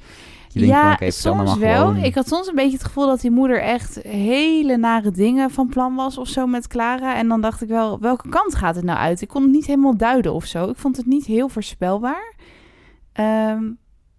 Dat je denkt ja, van, soms wel. gewoon- Ik had soms een beetje het gevoel dat die moeder echt hele nare dingen van plan was of zo met Clara. En dan dacht ik wel, welke kant gaat het nou uit? Ik kon het niet helemaal duiden of zo. Ik vond het niet heel voorspelbaar. Ehm,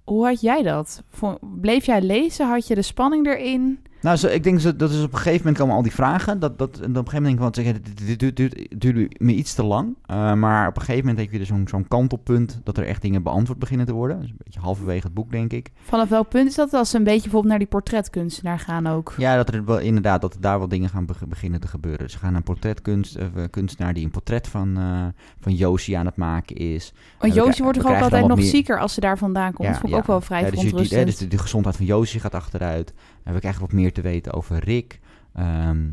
hoe had jij dat? Bleef jij lezen? Had je de spanning erin? Nou, zo, ik denk dat is op een gegeven moment komen al die vragen. Dat, dat, en op een gegeven moment denk ik, van, dit, duurt- dit duurde me iets te lang. Uh, maar op een gegeven moment heb je dus zo'n zo'n kantelpunt dat er echt dingen beantwoord beginnen te worden. Dus een beetje halverwege het boek, denk ik. Vanaf welk punt is dat als ze een beetje bijvoorbeeld naar die portretkunstenaar gaan ook? Ja, dat er wel inderdaad, dat er daar wel dingen gaan beg- beginnen te gebeuren. Ze gaan naar een portretkunst, uh, kunstenaar die een portret van, uh, van Josie aan het maken is. Want Josie wordt toch ook altijd nog meer- zieker als ze daar vandaan komt. Vond ik ook wel vrij Ja, dus, die, dus de, de gezondheid van Josie gaat achteruit. En we krijgen wat meer te weten over Rick. Ehm,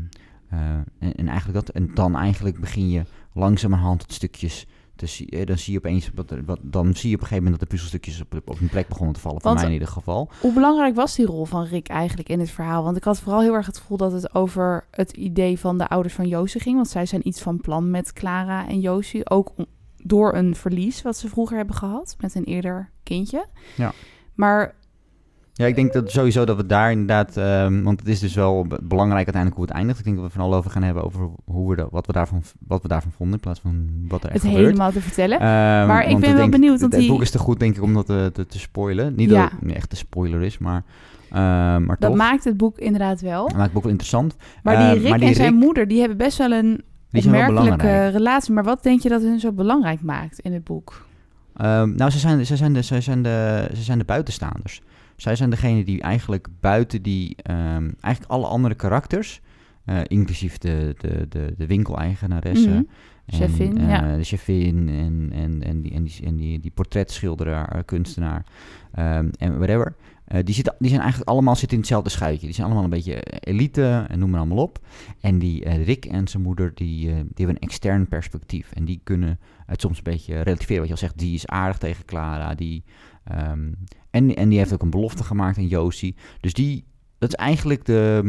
eh, en, en eigenlijk dat. En dan eigenlijk begin je langzamerhand het stukjes te eh, Dan zie je opeens, wat, wat, dan zie je op een gegeven moment dat de puzzelstukjes op, op een plek begonnen te vallen. Voor mij in ieder geval. Hoe belangrijk was die rol van Rick eigenlijk in het verhaal? Want ik had vooral heel erg het gevoel dat het over het idee van de ouders van Josie ging. Want zij zijn iets van plan met Clara en Josie. Ook door een verlies wat ze vroeger hebben gehad met een eerder kindje. Ja. Maar Ja, ik denk dat sowieso dat we daar inderdaad, ehm, want het is dus wel be- belangrijk uiteindelijk hoe het eindigt. Ik denk dat we vooral over gaan hebben over hoe we de, wat, we daarvan, wat we daarvan vonden in plaats van wat er echt het gebeurt. helemaal te vertellen. Ehm, Maar ik ben wel denk- benieuwd, Het, want het die- boek is te goed, denk ik, om dat te, te, te spoilen. Niet Ja. dat het een echte spoiler is, maar, ehm, maar dat toch. maakt het boek inderdaad wel. Dat maakt het boek wel interessant. Maar die Rick maar die en zijn Rick- moeder, die hebben best wel een opmerkelijke relatie. Maar wat denk je dat hun zo belangrijk maakt in het boek? Nou, ze zijn, ze, zijn de, ze, zijn de, ze zijn de buitenstaanders. Zij zijn degene die eigenlijk buiten die, ehm, eigenlijk alle andere karakters, eh, inclusief de, de, de, de winkeleigenaresse, Mhm. en, Chefin, eh, ja. de chefin en, en, en, die, en, die, en die, die portretschilderaar, eh, kunstenaar ehm, en whatever. Eh, die, zitten, die zijn eigenlijk allemaal zitten in hetzelfde schuitje. Die zijn allemaal een beetje elite en noem maar allemaal op. En die eh, Rick en zijn moeder, die, eh, die hebben een extern perspectief. En die kunnen het soms een beetje relativeren. Wat je al zegt, die is aardig tegen Clara. Die, ehm, en, en die heeft ook een belofte gemaakt aan Josie. Dus die, dat is eigenlijk de,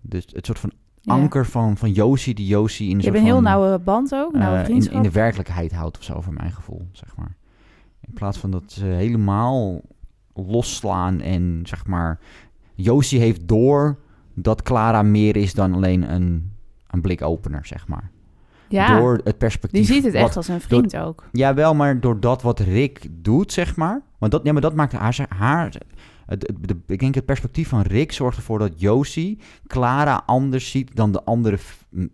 de, het soort van Ja. anker van, van Josie, die Josie in Je hebt een heel van, nauwe band ook, eh, nauwe in, vriendschap. in de werkelijkheid houdt of zo, voor mijn gevoel, zeg maar. In plaats van dat ze helemaal losslaan en zeg maar... Josie heeft door dat Clara meer is dan alleen een, een blikopener, zeg maar. Ja, Door het perspectief... die ziet het wat- echt als een vriend ook. Ja, wel, maar door dat wat Rick doet, zeg maar. Want dat, ja, maar dat maakt haar... haar het, het- de, ik denk het perspectief van Rick zorgt ervoor dat Josie Clara anders ziet dan de andere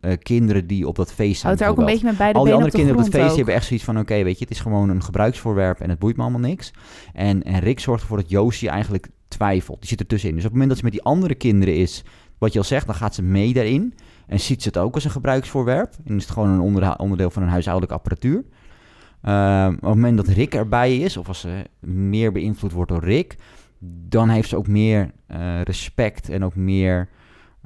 eh, kinderen die op dat feest zijn. Houdt er ook een beetje met beide Al die andere op de kinderen op het grond feest ook. hebben echt zoiets van... oké, weet je, het is gewoon een gebruiksvoorwerp en het boeit me allemaal niks. En, en Rick zorgt ervoor dat Josie eigenlijk twijfelt. Die zit er tussenin. Dus op het moment dat ze met die andere kinderen is... wat je al zegt, dan gaat ze mee daarin. En ziet ze het ook als een gebruiksvoorwerp. En is het gewoon een onderdeel van een huishoudelijke apparatuur. Ehm, op het moment dat Rick erbij is... of als ze meer beïnvloed wordt door Rick... dan heeft ze ook meer eh, respect en ook meer...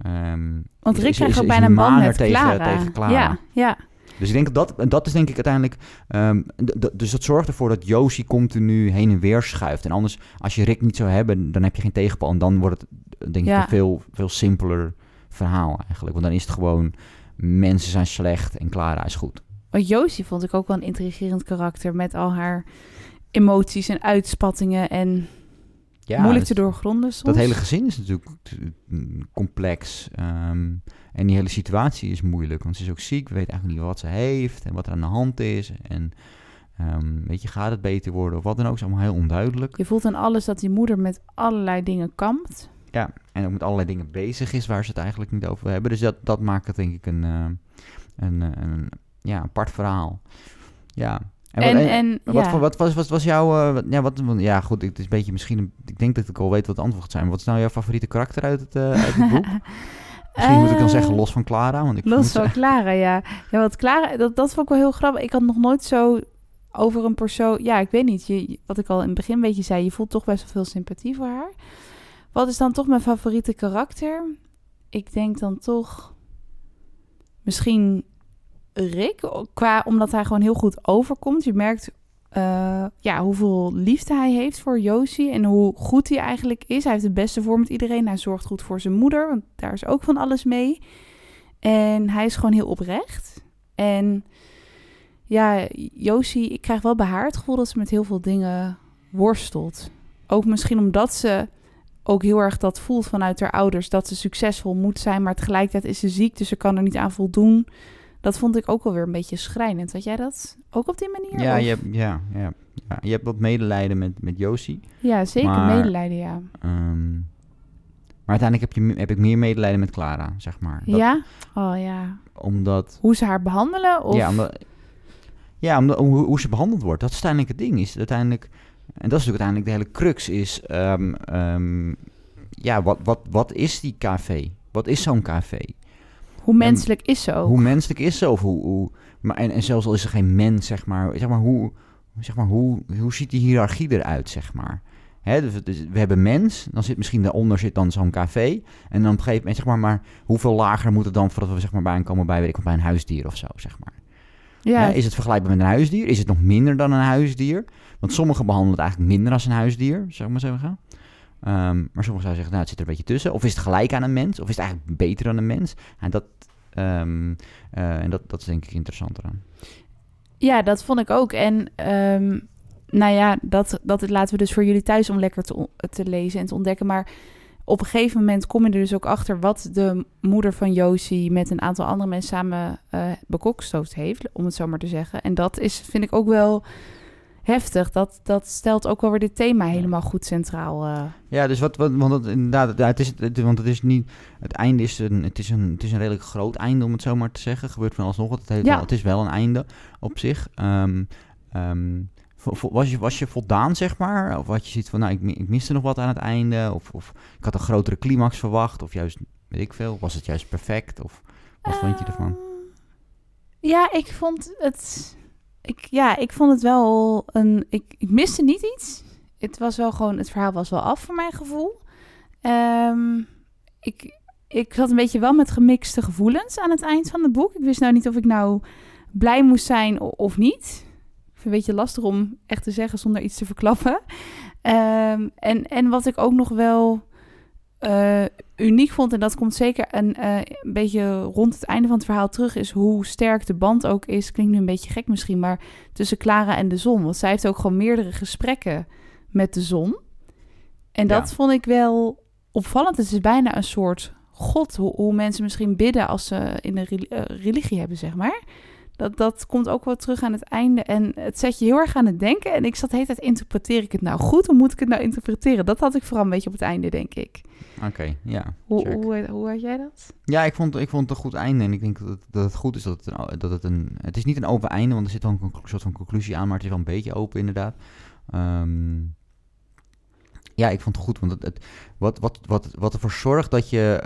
ehm, Want Rick krijgt ook bijna een band maner met tegen- Clara. tegen Clara. Ja, ja. dus ik denk dat dat, dat is denk ik uiteindelijk. ehm, dus dat zorgt ervoor dat Josie continu heen en weer schuift. En anders, als je Rick niet zou hebben, dan heb je geen tegenpal. En dan wordt het denk ik Ja. veel, veel simpeler verhaal eigenlijk. Want dan is het gewoon mensen zijn slecht en Clara is goed. Want Josie vond ik ook wel een intrigerend karakter met al haar emoties en uitspattingen en Ja, moeilijk te doorgronden soms. dat hele gezin is natuurlijk mm, complex. ehm, en die hele situatie is moeilijk. Want ze is ook ziek, weet eigenlijk niet wat ze heeft en wat er aan de hand is. En ehm, weet je, gaat het beter worden of wat dan ook. is allemaal heel onduidelijk. Je voelt aan alles dat die moeder met allerlei dingen kampt. Ja, en ook met allerlei dingen bezig is waar ze het eigenlijk niet over hebben. Dus dat, dat maakt het denk ik een, eh, een, eh, een ja, apart verhaal. Ja. En, wat- en, wat, ja. voor- wat, was, wat was jouw... eh, wat- ja, wat, ja, goed, het is een beetje misschien... een- Ik denk dat ik al weet wat het antwoord gaat zijn. Wat is nou jouw favoriete karakter uit het, uit het boek? Misschien moet ik dan zeggen los van Clara. Want ik Los van Clara, ja. Ja, want Clara, dat, dat vond ik wel heel grappig. Ik had nog nooit zo over een persoon... Ja, ik weet niet. Je- wat ik al in het begin een beetje zei, je voelt toch best wel veel sympathie voor haar. Wat is dan toch mijn favoriete karakter? Ik denk dan toch misschien Rick, qua, omdat hij gewoon heel goed overkomt. Je merkt eh, ja, hoeveel liefde hij heeft voor Josie en hoe goed hij eigenlijk is. Hij heeft het beste voor met iedereen. Hij zorgt goed voor zijn moeder, want daar is ook van alles mee. En hij is gewoon heel oprecht. En ja, Josie, ik krijg wel bij haar het gevoel dat ze met heel veel dingen worstelt. Ook misschien omdat ze ook heel erg dat voelt vanuit haar ouders dat ze succesvol moet zijn, maar tegelijkertijd is ze ziek, dus ze kan er niet aan voldoen. Dat vond ik ook alweer een beetje schrijnend. Had jij dat ook op die manier? Ja, Of- je hebt, ja, ja, ja, je hebt wat medelijden met, met Josie. ja zeker maar- medelijden, ja. Ehm, maar uiteindelijk heb, je, heb ik meer medelijden met Clara, zeg maar. Dat- Ja? Oh ja. Omdat... Hoe ze haar behandelen? Of... Ja, omdat, ja omdat, hoe, hoe ze behandeld wordt. Dat is uiteindelijk het ding. Is uiteindelijk, en dat is natuurlijk uiteindelijk de hele crux. Is, ehm, ehm, ja, wat, wat, wat is die café? Wat is zo'n café? Hoe menselijk is ook? Hoe menselijk is ze? Of hoe, hoe, maar, en, en zelfs al is er geen mens, zeg maar. Zeg maar, hoe, zeg maar hoe, hoe ziet die hiërarchie eruit, zeg maar? Hè, dus, dus we hebben mens, dan zit misschien daaronder zit dan zo'n café. En dan op een gegeven moment, zeg maar, maar hoeveel lager moet het dan voordat we zeg maar, bij aankomen bij, weet ik, bij een huisdier of zo, zeg maar. ja, Hè, is het vergelijkbaar met een huisdier? Is het nog minder dan een huisdier? Want sommigen behandelen het eigenlijk minder als een huisdier, zou ik maar zeggen. Ehm, maar sommigen zouden zeggen, nou, het zit er een beetje tussen. Of is het gelijk aan een mens? Of is het eigenlijk beter dan een mens? En dat, ehm, eh, en dat, dat is denk ik interessanter aan. Ja, dat vond ik ook. En ehm, nou ja, dat, dat laten we dus voor jullie thuis om lekker te, te lezen en te ontdekken. Maar op een gegeven moment kom je er dus ook achter wat de moeder van Josie met een aantal andere mensen samen eh bekokstoofd heeft, om het zo maar te zeggen. En dat is, vind ik ook wel heftig. Dat, dat stelt ook wel weer dit thema helemaal goed centraal. eh. Ja, dus wat, wat want het, inderdaad, het is, het, want het is niet, het einde is een, het is een, het is een redelijk groot einde om het zo maar te zeggen. Gebeurt van alsnog, wat. het, heeft Ja. wel, het is wel een einde op zich. Ehm, ehm, was, je, was je voldaan, zeg maar? Of had je ziet van, nou, ik, ik miste nog wat aan het einde? Of, of ik had een grotere climax verwacht? Of juist, weet ik veel, was het juist perfect? Of wat vond je ervan? Ehm, Ja, ik vond het. Ik, ja, ik vond het wel een. Ik, ik miste niet iets. Het was wel gewoon. Het verhaal was wel af voor mijn gevoel. Ehm, ik, ik zat een beetje wel met gemixte gevoelens aan het eind van het boek. Ik wist nou niet of ik nou blij moest zijn of niet. Ik vind een beetje lastig om echt te zeggen zonder iets te verklappen. Ehm, en, en wat ik ook nog wel eh, uniek vond, en dat komt zeker een, eh, een beetje rond het einde van het verhaal terug, is hoe sterk de band ook is. Klinkt nu een beetje gek misschien, maar tussen Clara en de zon. Want zij heeft ook gewoon meerdere gesprekken met de zon. En dat Ja. vond ik wel opvallend. Het is bijna een soort god, hoe, hoe mensen misschien bidden als ze in een eh, religie hebben, zeg maar. Dat, dat komt ook wel terug aan het einde. En het zet je heel erg aan het denken. En ik zat de hele tijd, interpreteer ik het nou goed? Hoe moet ik het nou interpreteren? Dat had ik vooral een beetje op het einde, denk ik. Oké, ja. Hoe, hoe, hoe had jij dat? Ja, ik vond, ik vond het een goed einde. En ik denk dat het, dat het goed is dat het, een, dat het een... Het is niet een open einde, want er zit wel een soort van conclusie aan. Maar het is wel een beetje open, inderdaad. Ehm, ja, ik vond het goed. Want het, het, wat, wat, wat, wat ervoor zorgt dat je...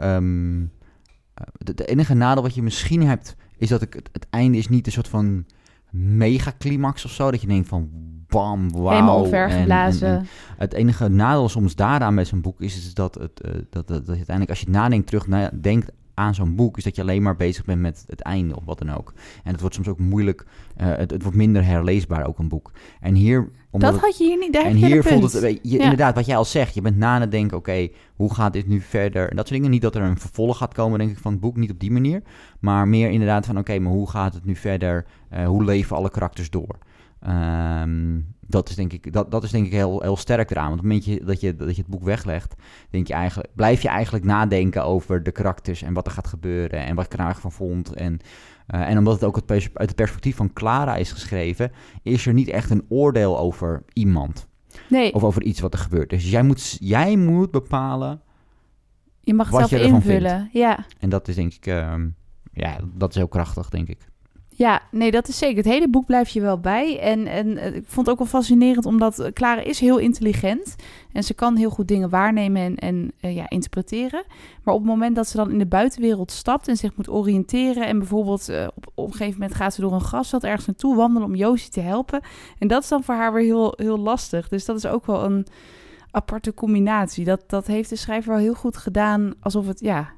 de, de enige nadeel wat je misschien hebt... is dat ik, het, het einde is niet een soort van mega-climax of zo. Dat je denkt van bam, wauw. Helemaal en- omvergeblazen. en- en het enige nadeel soms daaraan met zo'n boek is, is dat, het, eh, dat, dat, dat je uiteindelijk als je nadenkt, terug na, denkt aan zo'n boek, is dat je alleen maar bezig bent met het einde of wat dan ook. En het wordt soms ook moeilijk, eh, het, het wordt minder herleesbaar ook een boek. En hier, omdat dat had je hier niet. Daar en hier voelt het, je, Ja. inderdaad, wat jij al zegt, je bent na aan het denken, oké, hoe gaat dit nu verder? En dat soort dingen. Niet dat er een vervolg gaat komen, denk ik, van het boek, niet op die manier. Maar meer inderdaad van, oké, maar hoe gaat het nu verder? Eh, hoe leven alle karakters door? Ehm, dat is denk ik, dat, dat is denk ik heel, heel sterk eraan. Want op het moment dat je, dat je het boek weglegt, denk je eigenlijk, blijf je eigenlijk nadenken over de karakters en wat er gaat gebeuren en wat ik er nou echt van vond. En, eh, en omdat het ook uit het perspectief van Clara is geschreven, is er niet echt een oordeel over iemand. Nee, Of over iets wat er gebeurt. Dus jij moet, jij moet bepalen. je mag het wat zelf je ervan invullen. Ja. En dat is denk ik, ehm, ja, dat is heel krachtig, denk ik. Ja, nee, dat is zeker. Het hele boek blijft je wel bij. En, en eh, ik vond het ook wel fascinerend, omdat eh, Clara is heel intelligent. En ze kan heel goed dingen waarnemen en, en eh, ja, interpreteren. Maar op het moment dat ze dan in de buitenwereld stapt en zich moet oriënteren... en bijvoorbeeld op, op een gegeven moment gaat ze door een grasveld ergens naartoe wandelen om Josie te helpen. En dat is dan voor haar weer heel, heel lastig. Dus dat is ook wel een aparte combinatie. Dat, dat heeft de schrijver wel heel goed gedaan, alsof het, ja...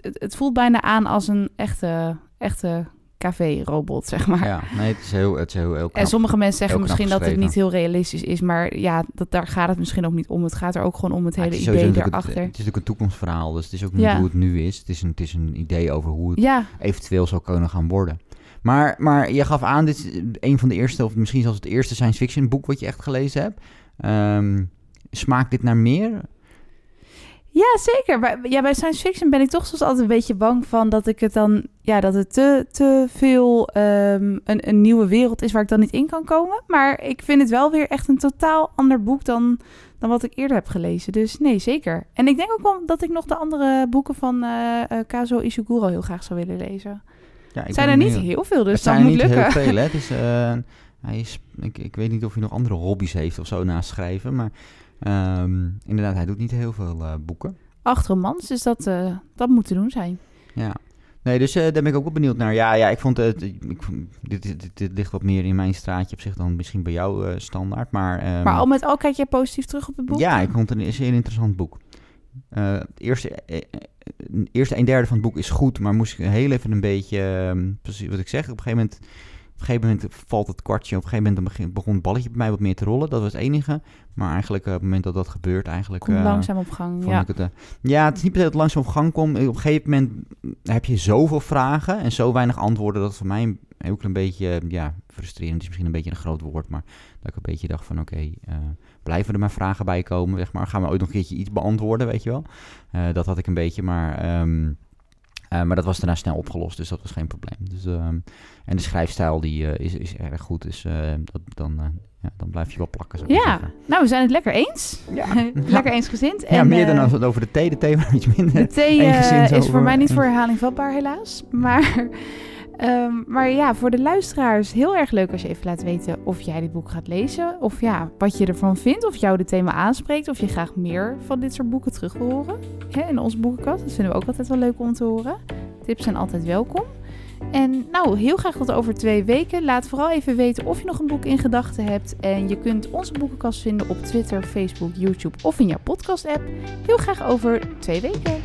Het, het voelt bijna aan als een echte, echte café-robot, zeg maar. Ja, nee, het is heel, het is heel, heel En sommige mensen zeggen misschien dat het niet heel realistisch is, maar ja, dat, daar gaat het misschien ook niet om. Het gaat er ook gewoon om het Ja, hele het idee daarachter. Het, het is natuurlijk een toekomstverhaal, dus het is ook niet Ja. hoe het nu is. Het is, een, het is een idee over hoe het Ja, eventueel zou kunnen gaan worden. Maar, maar je gaf aan, dit is een van de eerste, of misschien zelfs het eerste science fiction boek wat je echt gelezen hebt. Ehm, smaakt dit naar meer? Ja zeker. Bij, ja, bij science fiction ben ik toch soms altijd een beetje bang van dat ik het dan, ja, dat het te, te veel ehm, een, een nieuwe wereld is waar ik dan niet in kan komen. Maar ik vind het wel weer echt een totaal ander boek dan, dan wat ik eerder heb gelezen. Dus nee, zeker. En ik denk ook wel dat ik nog de andere boeken van eh, Kazuo Ishiguro heel graag zou willen lezen. Ja, ik zijn er niet heel veel, dus dat zijn moet niet lukken. heel veel, hè. Eh, hij is, ik, ik weet niet of hij nog andere hobby's heeft of zo naast schrijven, maar ehm, inderdaad, hij doet niet heel veel eh, boeken. acht romans, dus dat, eh, dat moet te doen zijn. Ja. Nee, dus eh, daar ben ik ook wel benieuwd naar. Ja, ja ik vond het. Ik, vond- dit, dit, ligt wat meer in mijn straatje op zich dan misschien bij jou standaard. Maar, ehm, maar al met al kijk jij positief terug op het boek? Ja, ik vond het een zeer interessant boek. Het eerste, het eerste een derde van het boek is goed, maar moest ik heel even een beetje, ehm, precies wat ik zeg, op een gegeven moment, op een gegeven moment valt het kwartje, op een gegeven moment begon het balletje bij mij wat meer te rollen, dat was het enige. Maar eigenlijk eh, op het moment dat dat gebeurt, eigenlijk... Komt eh, langzaam op gang. Vond Ja. ik het, eh, ja, het is niet per se dat het langzaam op gang komt. Op een gegeven moment heb je zoveel vragen en zo weinig antwoorden dat het voor mij een heel klein beetje, ja, frustrerend is misschien een beetje een groot woord, maar dat ik een beetje dacht van oké, blijven er maar vragen bij komen, zeg maar. Gaan we ooit nog een keertje iets beantwoorden, weet je wel. Dat had ik een beetje, maar, ehm, eh, maar dat was daarna snel opgelost, dus dat was geen probleem. Dus, ehm, en de schrijfstijl die eh, is, is erg goed, dus eh, dat, dan, ja, dan blijf je wel plakken. maar Ja, nou, we zijn het lekker eens. Ja. lekker eensgezind. ja, En, meer dan als het over de thee, de thee iets minder. De thee is voor mij niet voor herhaling vatbaar, helaas. Maar, ehm, maar ja, voor de luisteraars heel erg leuk als je even laat weten of jij dit boek gaat lezen. Of ja, wat je ervan vindt. Of jou dit thema aanspreekt. Of je graag meer van dit soort boeken terug wil horen. Hè, in onze boekenkast. Dat vinden we ook altijd wel leuk om te horen. Tips zijn altijd welkom. En nou, heel graag tot over twee weken. Laat vooral even weten of je nog een boek in gedachten hebt. En je kunt onze boekenkast vinden op Twitter, Facebook, YouTube of in jouw podcast-app. Heel graag over twee weken.